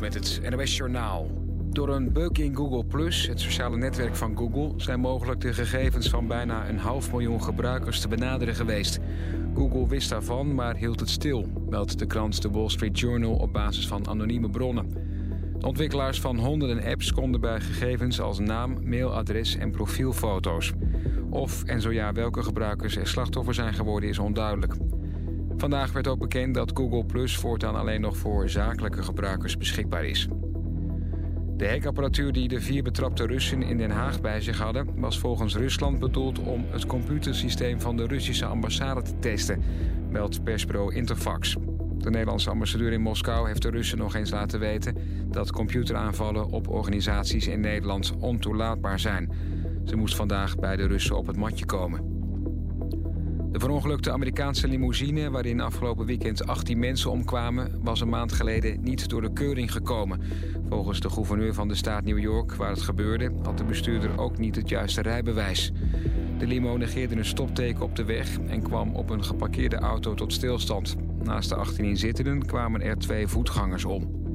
Met het NOS Journaal. Door een bug in Google+, Plus, het sociale netwerk van Google... zijn mogelijk de gegevens van bijna een half miljoen gebruikers te benaderen geweest. Google wist daarvan, maar hield het stil... meldt de krant The Wall Street Journal op basis van anonieme bronnen. De ontwikkelaars van honderden apps konden bij gegevens als naam, mailadres en profielfoto's. Of en zo ja welke gebruikers er slachtoffer zijn geworden is onduidelijk. Vandaag werd ook bekend dat Google Plus voortaan alleen nog voor zakelijke gebruikers beschikbaar is. De hekapparatuur die de vier betrapte Russen in Den Haag bij zich hadden... was volgens Rusland bedoeld om het computersysteem van de Russische ambassade te testen... meldt persbureau Interfax. De Nederlandse ambassadeur in Moskou heeft de Russen nog eens laten weten... dat computeraanvallen op organisaties in Nederland ontoelaatbaar zijn. Ze moest vandaag bij de Russen op het matje komen. De verongelukte Amerikaanse limousine waarin afgelopen weekend 18 mensen omkwamen... was een maand geleden niet door de keuring gekomen. Volgens de gouverneur van de staat New York waar het gebeurde... had de bestuurder ook niet het juiste rijbewijs. De limo negeerde een stopteken op de weg en kwam op een geparkeerde auto tot stilstand. Naast de 18 inzittenden kwamen er twee voetgangers om.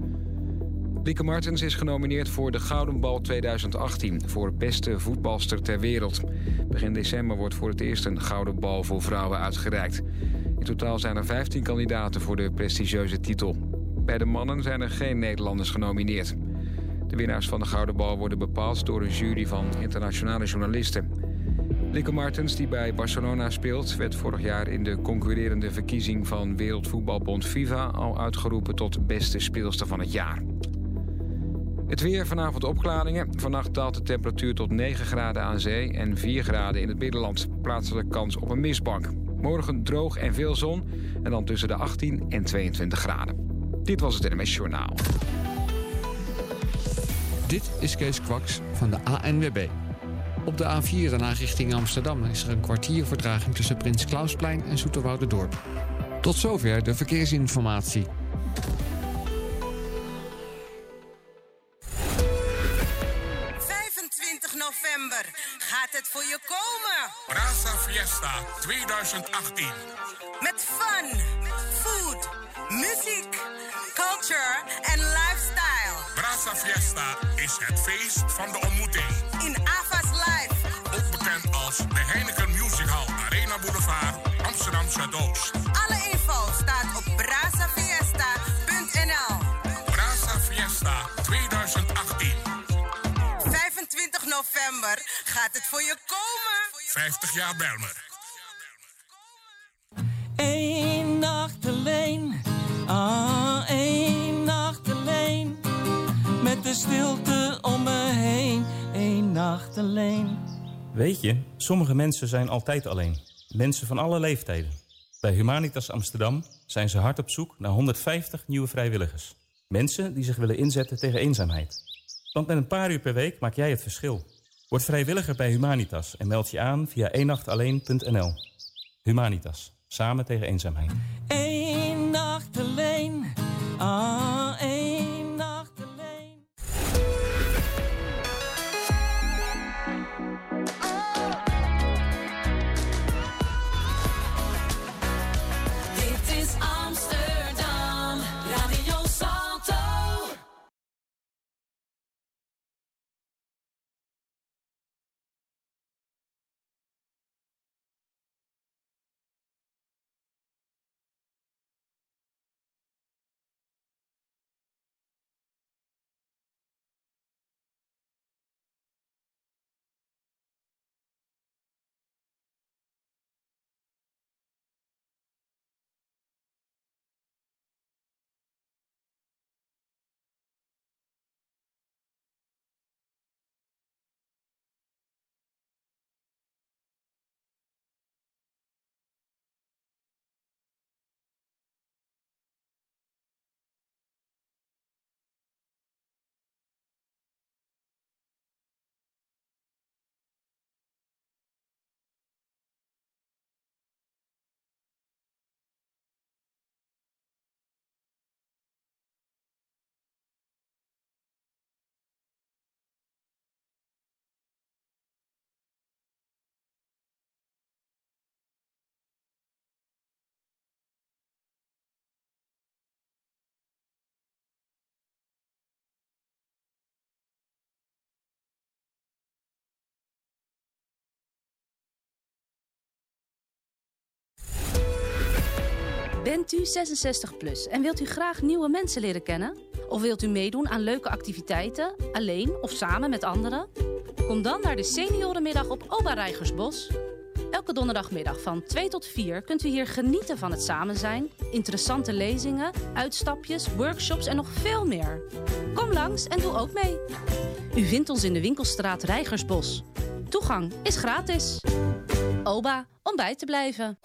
Lieke Martens is genomineerd voor de Gouden Bal 2018... voor beste voetbalster ter wereld. Begin december wordt voor het eerst een Gouden Bal voor vrouwen uitgereikt. In totaal zijn er 15 kandidaten voor de prestigieuze titel. Bij de mannen zijn er geen Nederlanders genomineerd. De winnaars van de Gouden Bal worden bepaald door een jury van internationale journalisten. Lieke Martens, die bij Barcelona speelt... werd vorig jaar in de concurrerende verkiezing van Wereldvoetbalbond FIFA... al uitgeroepen tot beste speelster van het jaar. Het weer vanavond opklaringen. Vannacht daalt de temperatuur tot 9 graden aan zee en 4 graden in het binnenland. Plaatselijk kans op een mistbank. Morgen droog en veel zon en dan tussen de 18 en 22 graden. Dit was het NMS Journaal. Dit is Kees Kwaks van de ANWB. Op de A4 naar richting Amsterdam is er een kwartier vertraging tussen Prins Klausplein en Zoeterwouderdorp. Tot zover de verkeersinformatie. 2018. Met fun, food, muziek, culture en lifestyle. Brasa Fiesta is het feest van de ontmoeting. In Ava's Live. Ook bekend als de Heineken Music Hall Arena Boulevard Amsterdam Zuidoost. Alle info staat op brasafiesta.nl. Brasa Fiesta 2018. 25 november gaat het voor je komen. 50 jaar Belmer. Eén nacht alleen, ah, één nacht alleen. Met de stilte om me heen, één nacht alleen. Weet je, sommige mensen zijn altijd alleen. Mensen van alle leeftijden. Bij Humanitas Amsterdam zijn ze hard op zoek naar 150 nieuwe vrijwilligers. Mensen die zich willen inzetten tegen eenzaamheid. Want met een paar uur per week maak jij het verschil. Word vrijwilliger bij Humanitas en meld je aan via eenachtalleen.nl. Humanitas. Samen tegen eenzaamheid. Eén nacht alleen, ah, één Bent u 66 plus en wilt u graag nieuwe mensen leren kennen? Of wilt u meedoen aan leuke activiteiten, alleen of samen met anderen? Kom dan naar de seniorenmiddag op Oba Rijgersbos. Elke donderdagmiddag van 2 tot 4 kunt u hier genieten van het samen zijn, interessante lezingen, uitstapjes, workshops en nog veel meer. Kom langs en doe ook mee. U vindt ons in de winkelstraat Rijgersbos. Toegang is gratis. Oba, om bij te blijven.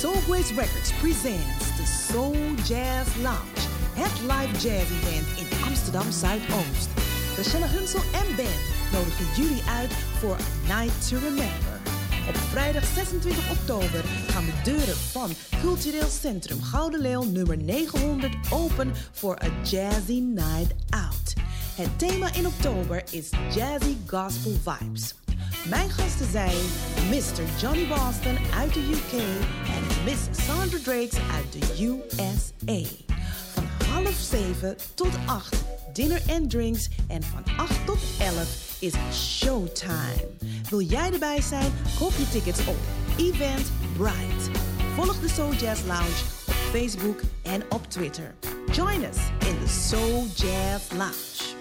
Soulways Records presents the Soul Jazz Lounge. Het live jazz event in Amsterdam Zuidoost. Rachelle Hunsel en band nodigen jullie uit voor A Night to Remember. Op vrijdag 26 oktober gaan de deuren van Cultureel Centrum Gouden Leeuw nummer 900 open voor A Jazzy Night Out. Het thema in oktober is Jazzy Gospel Vibes. Mijn gasten zijn Mr. Johnny Boston uit de UK en Miss Sandra Drakes uit de USA. Van half zeven tot acht dinner en drinks en van 8 tot 11 is showtime. Wil jij erbij zijn? Koop je tickets op Eventbrite. Volg de Soul Jazz Lounge op Facebook en op Twitter. Join us in the Soul Jazz Lounge.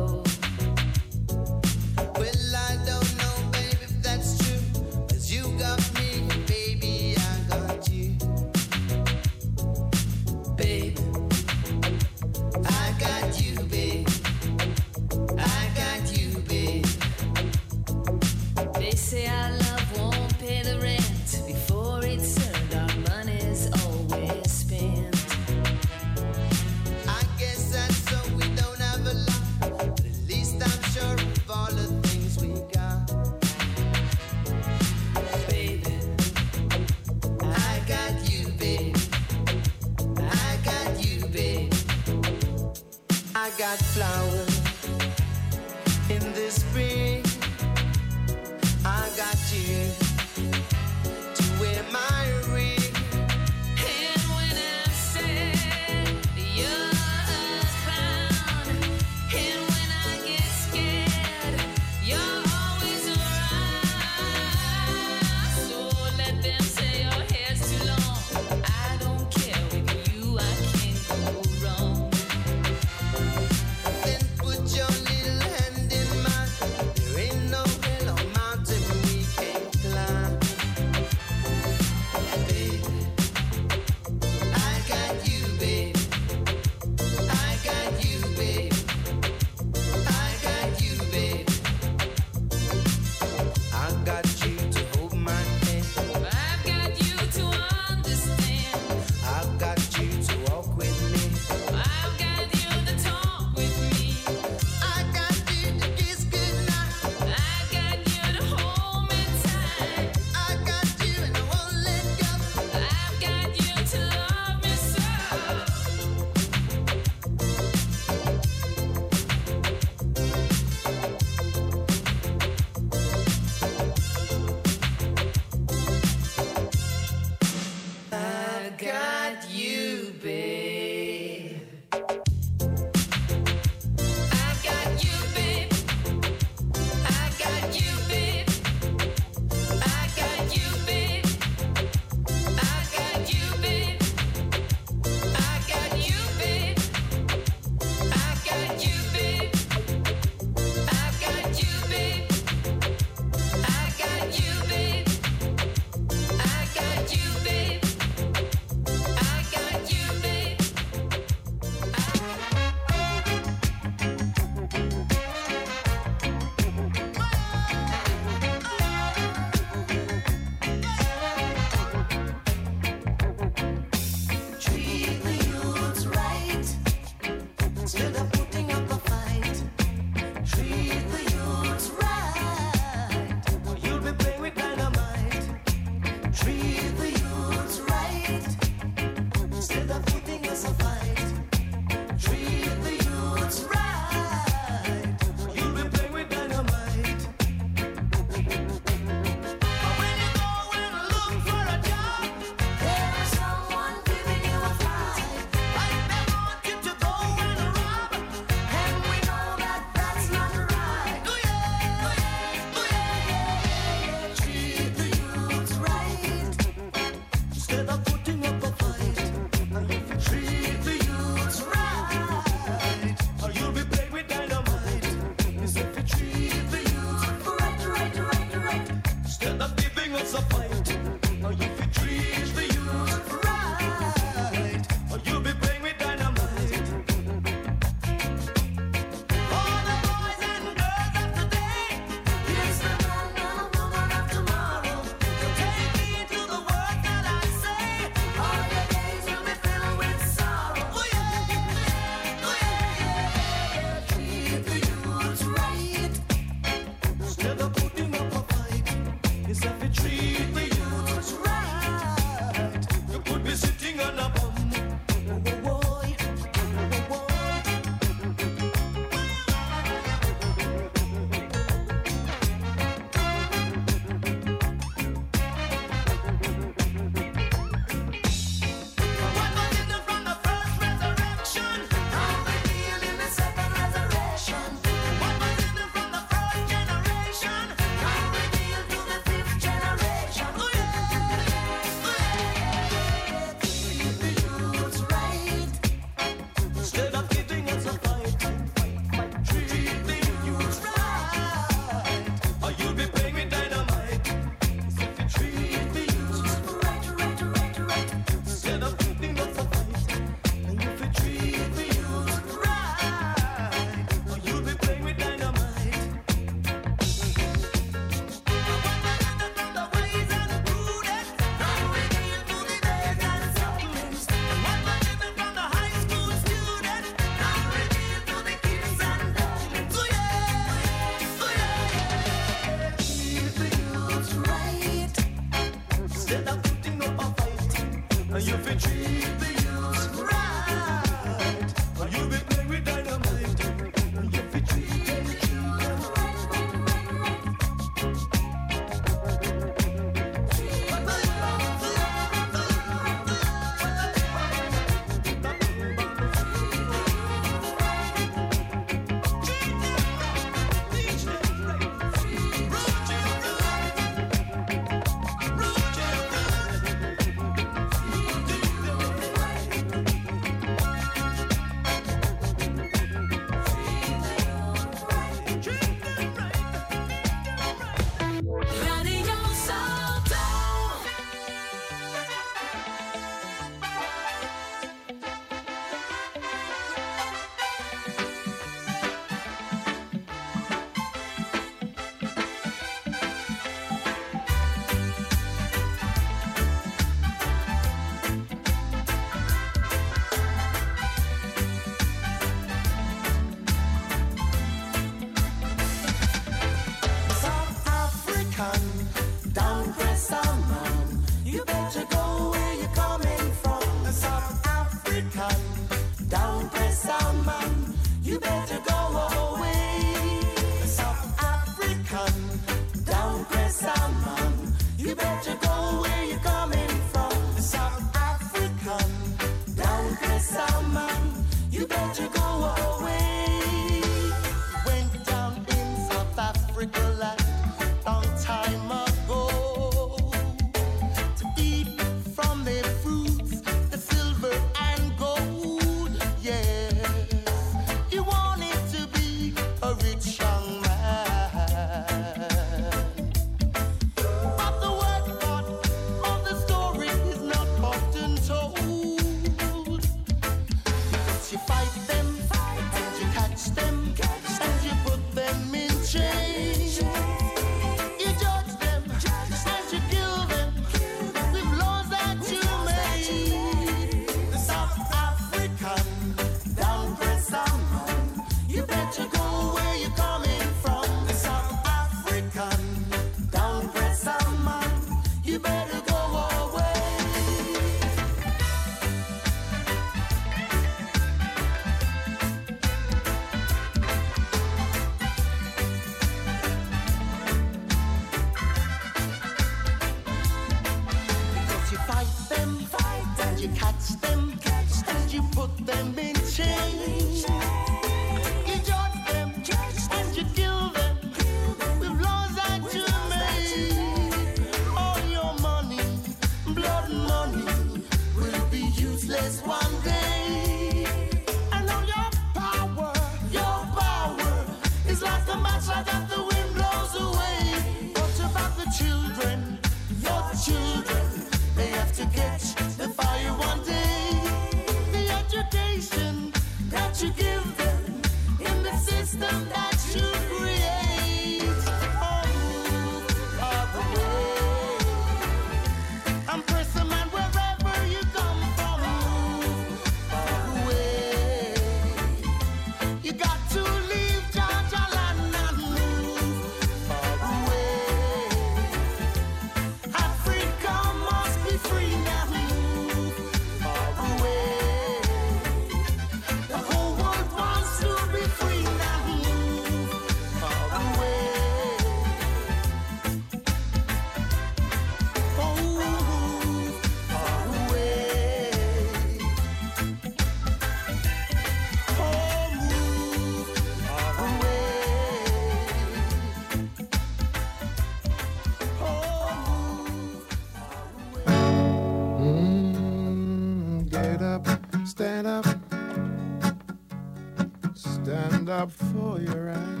Up for your rights.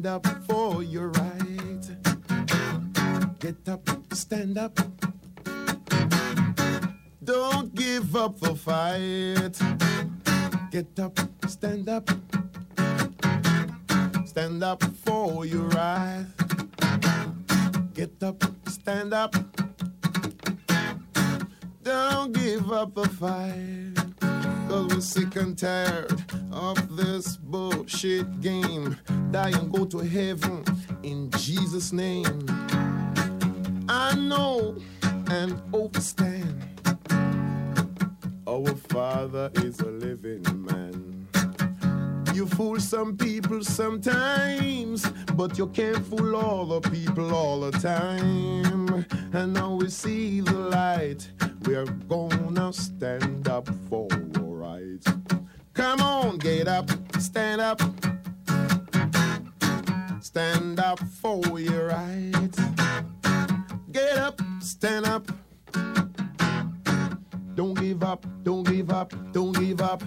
Stand up for your right. Get up, stand up. Don't give up the fight. Get up, stand up. stand up for your right. Get up, stand up. Don't give up the fight. Cause we're sick and tired of this bullshit game. Die and go to heaven in Jesus' name. I know and overstand. Our Father is a living man. You fool some people sometimes, but you can't fool all the people all the time. And now we see the light. We're gonna stand up for rights. Come on, get up, stand up. Stand up for your rights. Get up, stand up. Don't give up, don't give up, don't give up.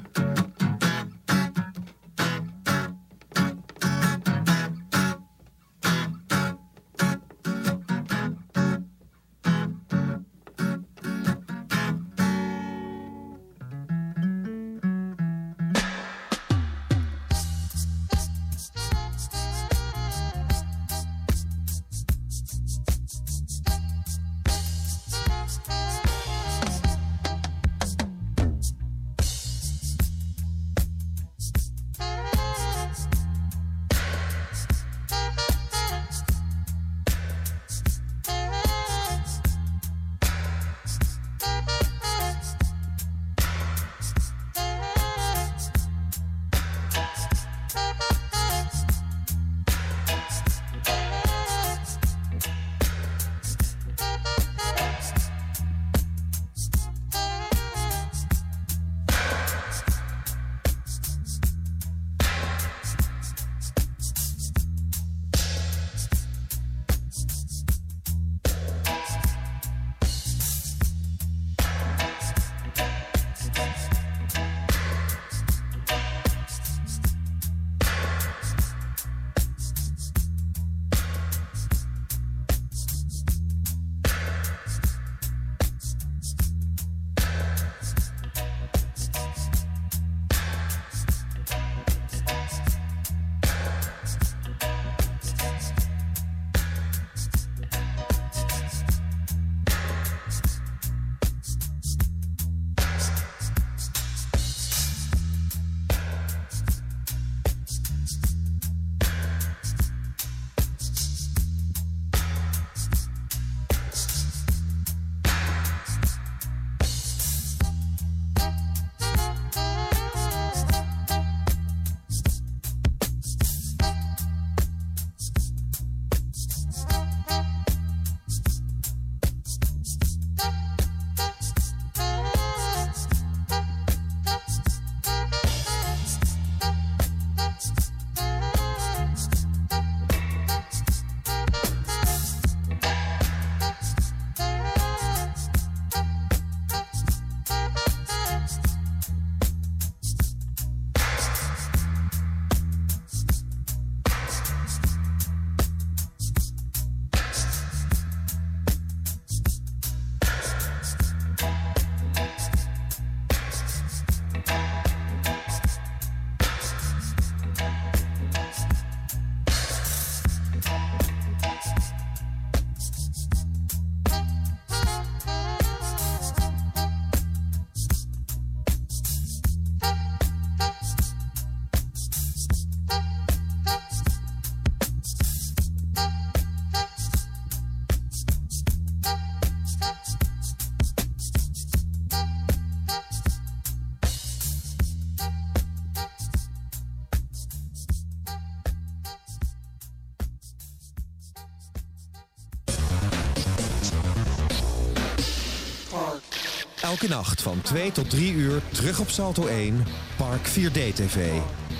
Elke nacht van 2 tot 3 uur terug op Salto 1, Park 4D TV.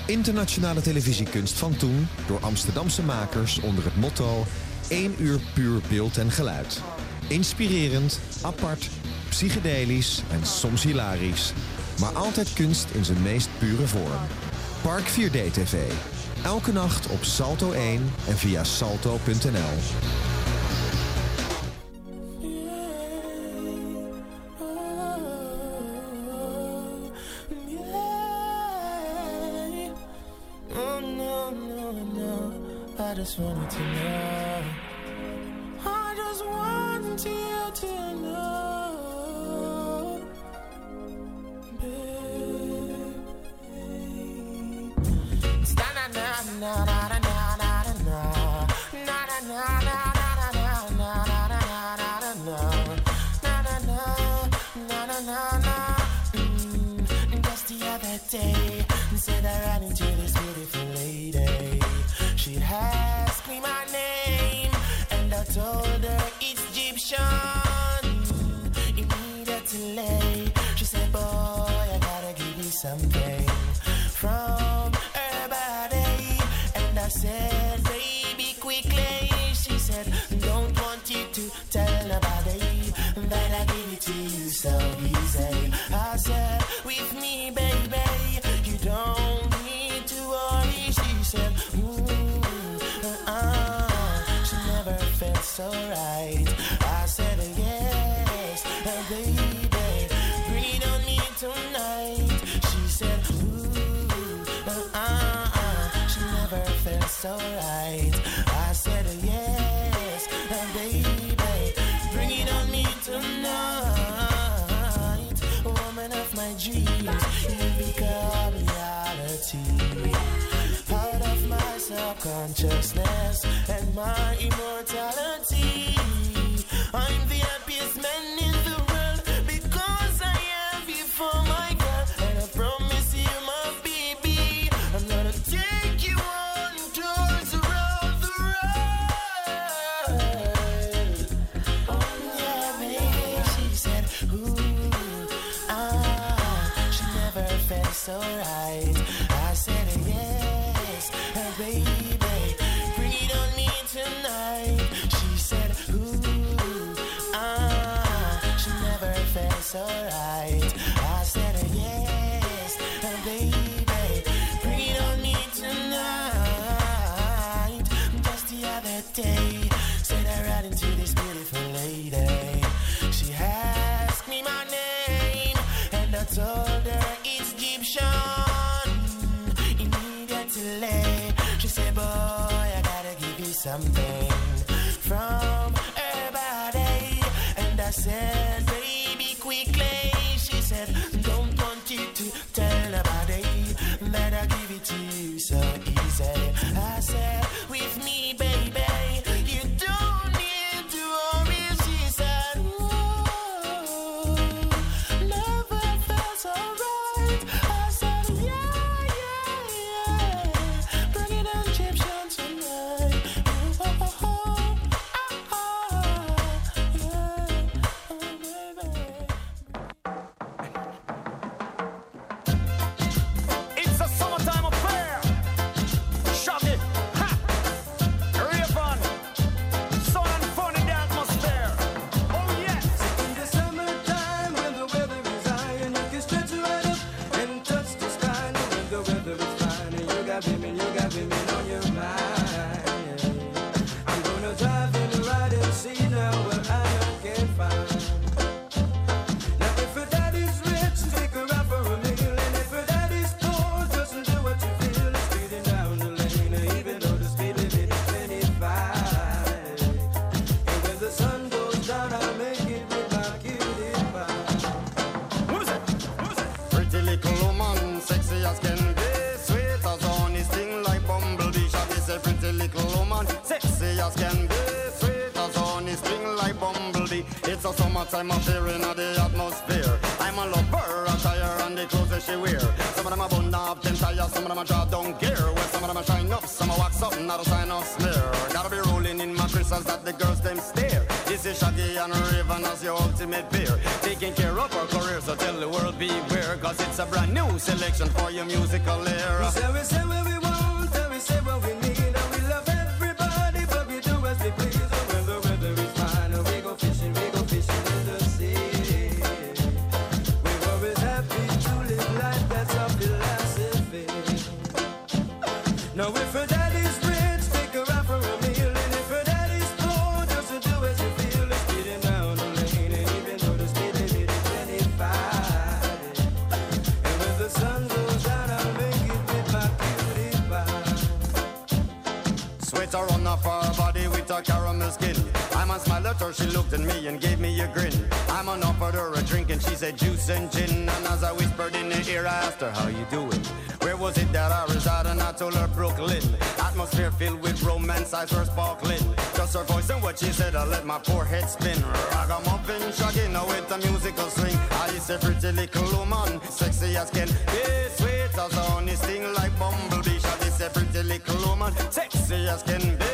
Internationale televisiekunst van toen door Amsterdamse makers onder het motto 1 uur puur beeld en geluid. Inspirerend, apart, psychedelisch en soms hilarisch. Maar altijd kunst in zijn meest pure vorm. Park 4D TV. Elke nacht op Salto 1 en via salto.nl. of the atmosphere. I'm a lover, attire and the clothes that she wear. Some of them are bun up, then tire, some of them are draw down gear. Well, some of them are shine up, some are wax up, not a sign of smear. Gotta be rolling in my crystals that the girls them stare. This is Shaggy and Rayvon as your ultimate beer. Taking care of our career, so tell the world beware, cause it's a brand new selection for your musical era. We say, we say what we want, and we say what we need. She looked at me and gave me a grin. I man offered her a drink and she said juice and gin. And as I whispered in her ear, I asked her, how you doing? Where was it that I reside? And I told her Brooklyn. Atmosphere filled with romance, eyes were sparkling. Just her voice and what she said, I let my poor head spin. Ragamuffin, shagging now with a musical swing. I said, pretty little woman, sexy as can be, sweet as honey, sting like bumblebee. Shall said, pretty little woman, sexy as can be,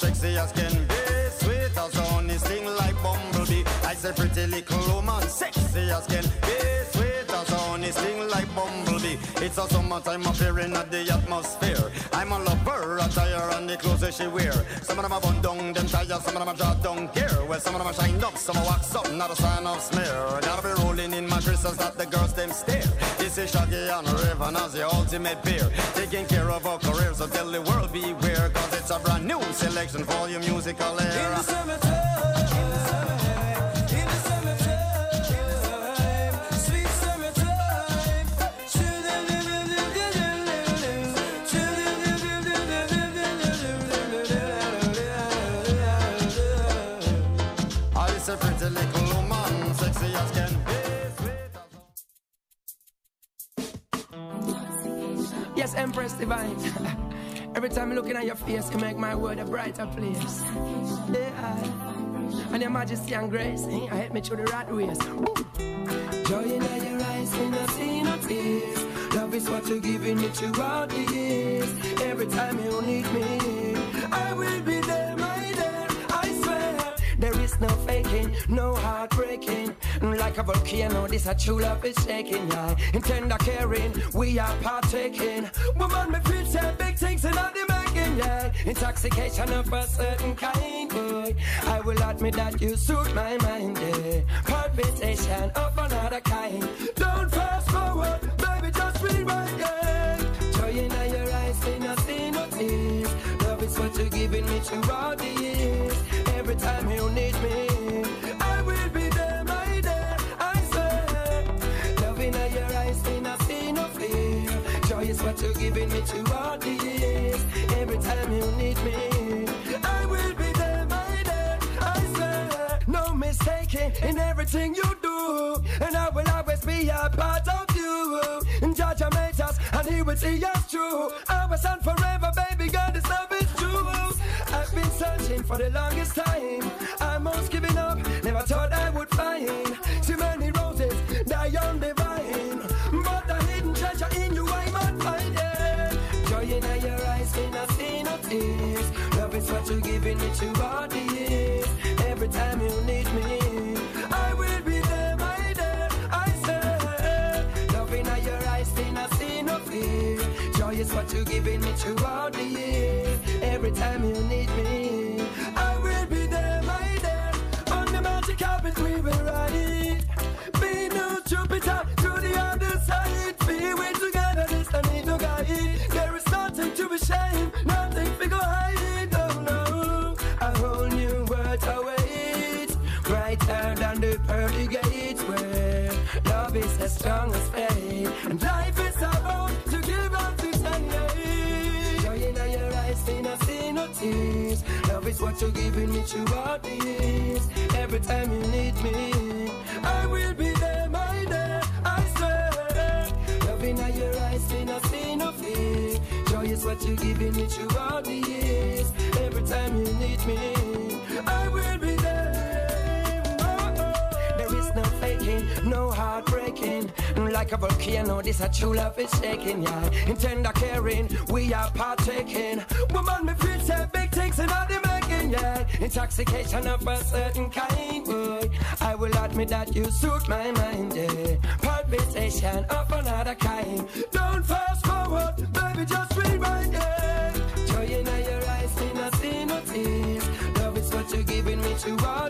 sexy as can be, sweet as honey, sting like bumblebee. I say pretty little woman, sexy as can be, sweet as honey, sting like bumblebee. It's a summertime appearing at the atmosphere. I'm a lover, attire and the clothes that she wear. Some of them are bun down, them tires, some of them are draw down gear. Well, some of them are shined up, some are wax up, not a sign of smear. Gotta be rolling in my crystals that the girls them stare. Is Shaggy and Rayvon as the ultimate peer. Taking care of our careers, so tell the world beware. Cause it's a brand new selection for your musical In the summertime, in Empress Divine. Every time I'm looking at your face, you make my world a brighter place. Yeah. And your majesty and grace, eh, I help me through the right ways. Joy in your eyes, in the see no tears. Love is what you're giving me throughout the years. Every time you need me, I will be no faking, no heartbreaking. Mm, like a volcano, this a true love is shaking, yeah. In tender caring, we are partaking. Woman, me feel say big things in all the making, yeah. Intoxication of a certain kind, boy. I will admit that you suit my mind, yeah. Palpitation of another kind. Don't fast forward, baby, just rewind, yeah. Joy in your eyes, see no tears. Love is what you're giving me throughout the years. Time you need me, I will be there, my dear. I swear. Love in your eyes, me not see no fear. Joy is what you're giving me throughout the years. Every time you need me, I will be there, my dear. I swear. No mistaking in everything you do, and I will always be a part of you. And Judge made us, and He will see us true. Our son forever, for the longest time. I'm almost giving up, never thought I would find too many roses die on the vine. But the hidden treasure in you, I might find it. Joy in your eyes, me not see no tears. Love is what you're giving me throughout the years. Every time you need me, I will be there, my dear. I say, love in your eyes, not see no fear. Joy is what you're giving me throughout the years. Every time you need me, I will be there, my dear. On the magic carpet, we will ride. Be new Jupiter to the other side. Together, this I need guide. There is nothing to be ashamed, nothing hide. Oh no, a whole new world awaits. Brighter than the pearly gates where love is as strong as faith. What you're giving me throughout the years. Every time you need me, I will be there, my dear. I swear. Love in your eyes, see no, see no fear. Joy is what you're giving me throughout the years. Every time you need me, I will be there. Oh, oh. There is no faking, no Like a volcano, this a true love is shaking, yeah. In tender caring, we are partaking. Woman, me feel say big things in all the making, yeah. Intoxication of a certain kind, boy. I will admit that you suit my mind, yeah. Turn up another kind. Don't fast forward, baby, just rewind it. Joy in your eyes, me not see no tears. Love is what you're giving me throughout the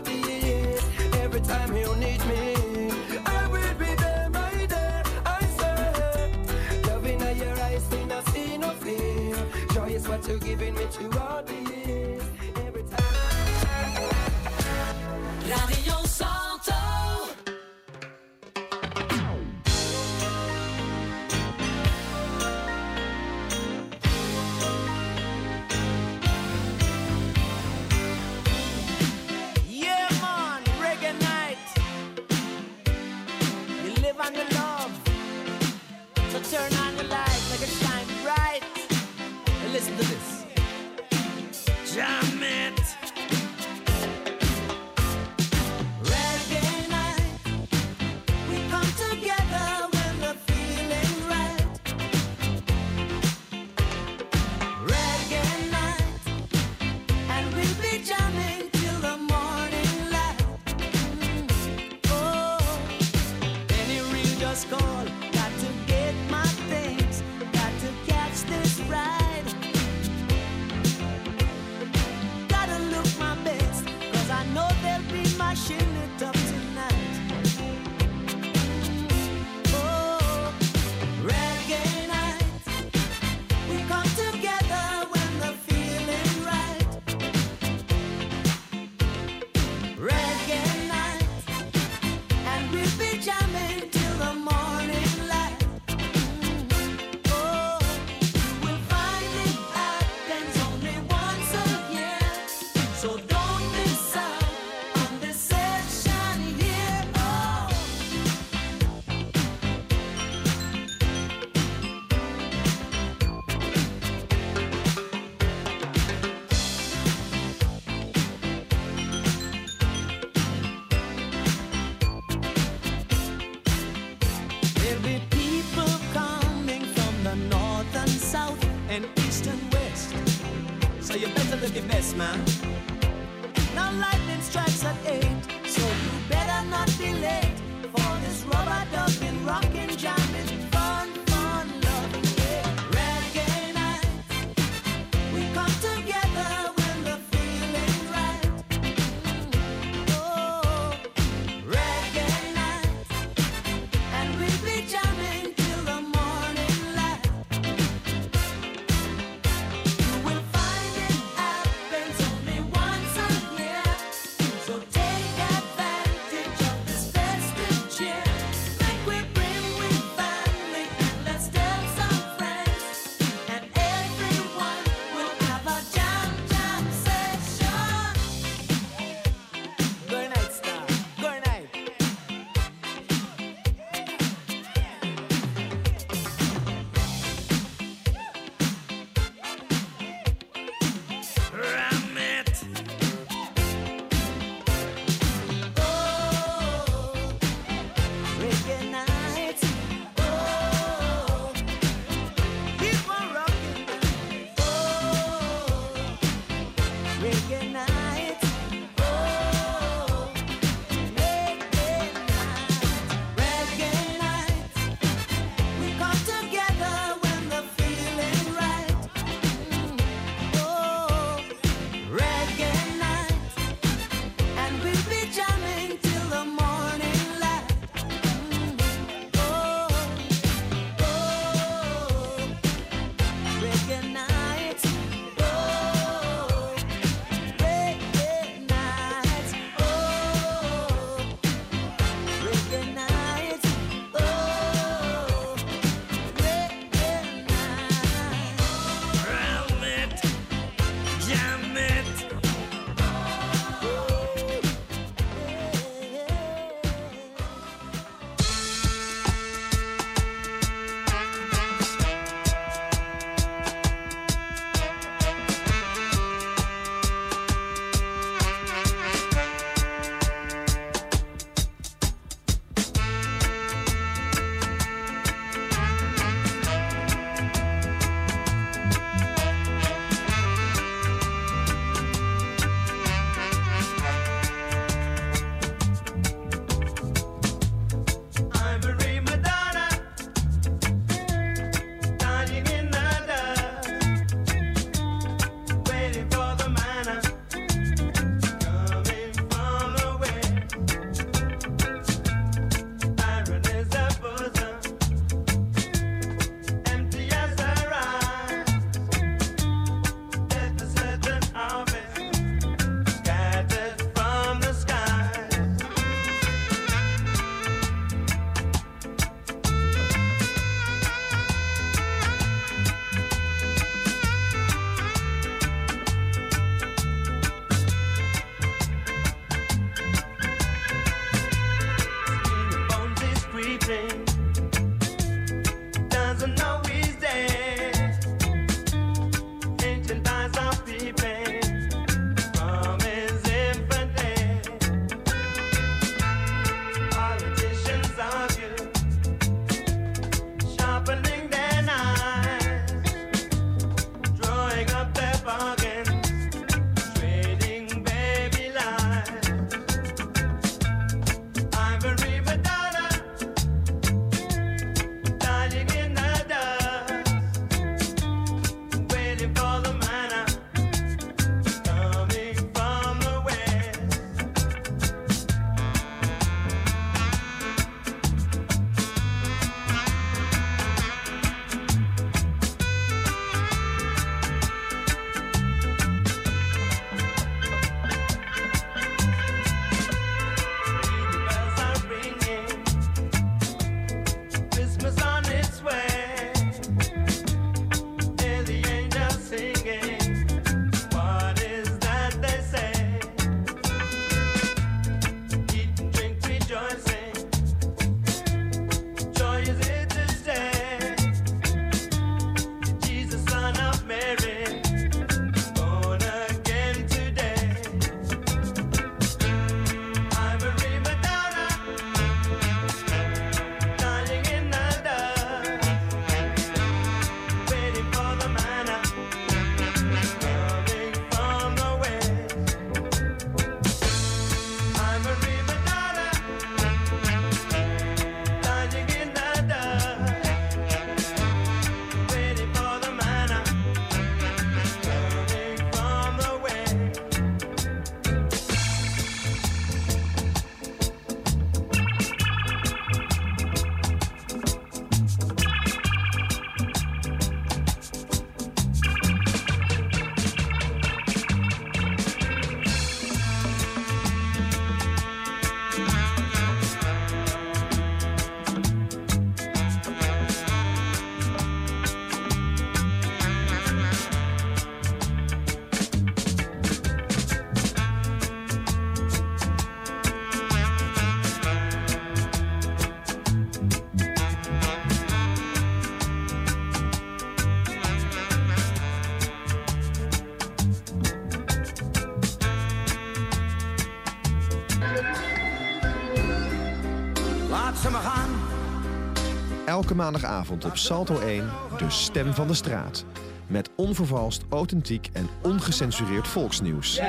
Elke maandagavond op Salto 1 de stem van de straat. Met onvervalst, authentiek en ongecensureerd volksnieuws.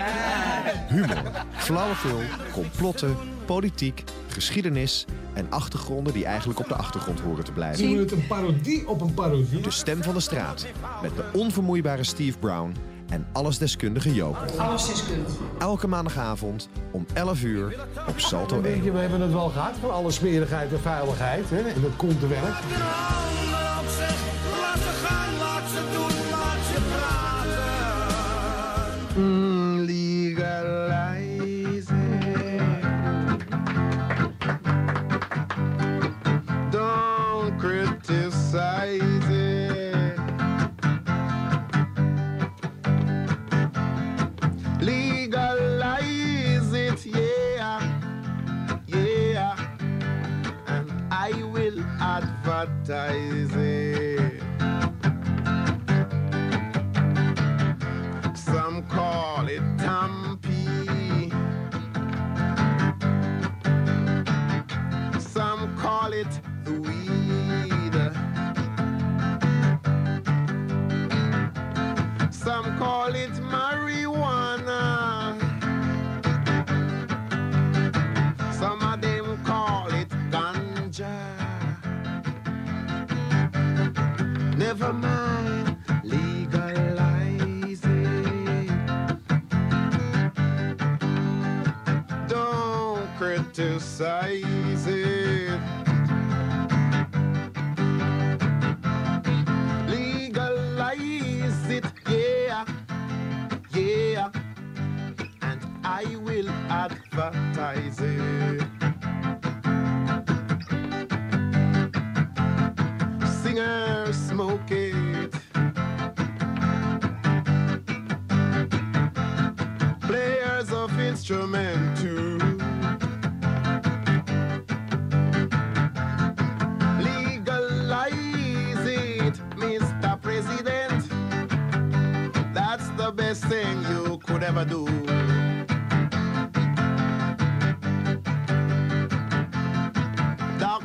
Humor, flauwekul, complotten, politiek, geschiedenis en achtergronden die eigenlijk op de achtergrond horen te blijven. Zien we het een parodie op een parodie? De stem van de straat. Met de onvermoeibare Steve Brown en allesdeskundige Joop. Allesdeskundig. Elke maandagavond 11 uur op Salto Een 1. beetje, we hebben het wel gehad van alle smerigheid en vuiligheid. Hè? En dat komt te werk. Laat ze gaan, laat ze doen, laat ze praten.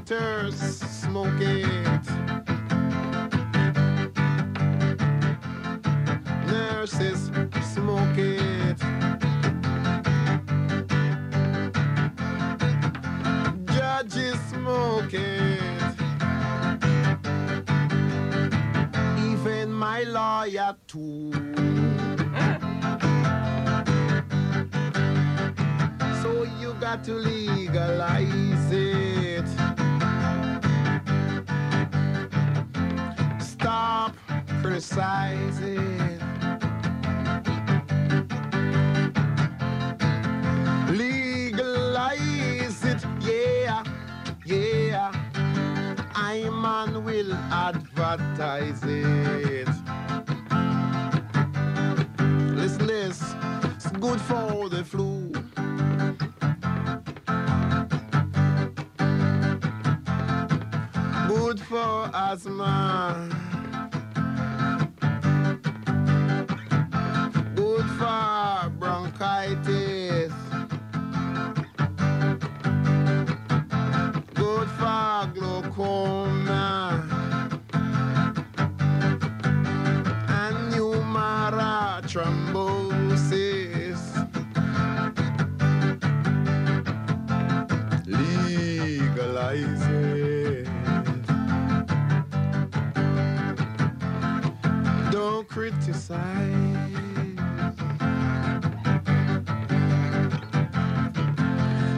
Doctors smoke it. Nurses smoke it. Judges smoke it. Even my lawyer too. So you got to legalize criticizing. Legalize it, yeah, yeah. I man will advertise it. Listen this, it's good for the flu. Good for asthma.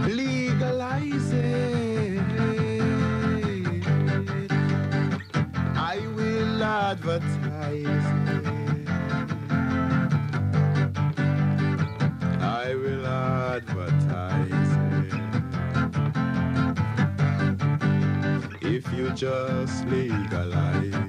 Legalize it. I will advertise it. I will advertise it. If you just legalize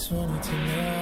just wanted to know.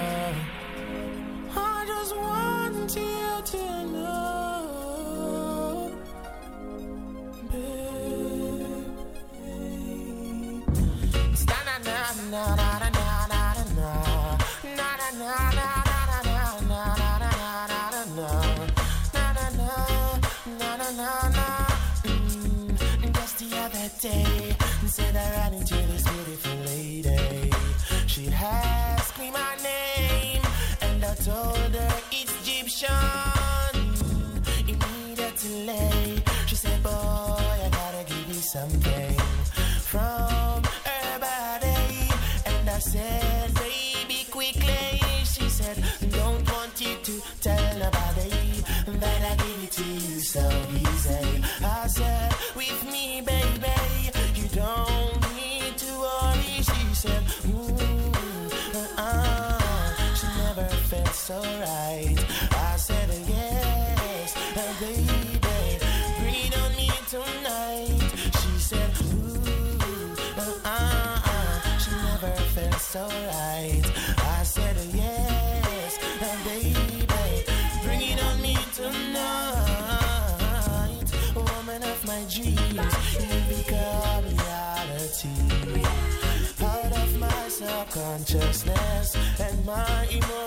consciousness and my emotions.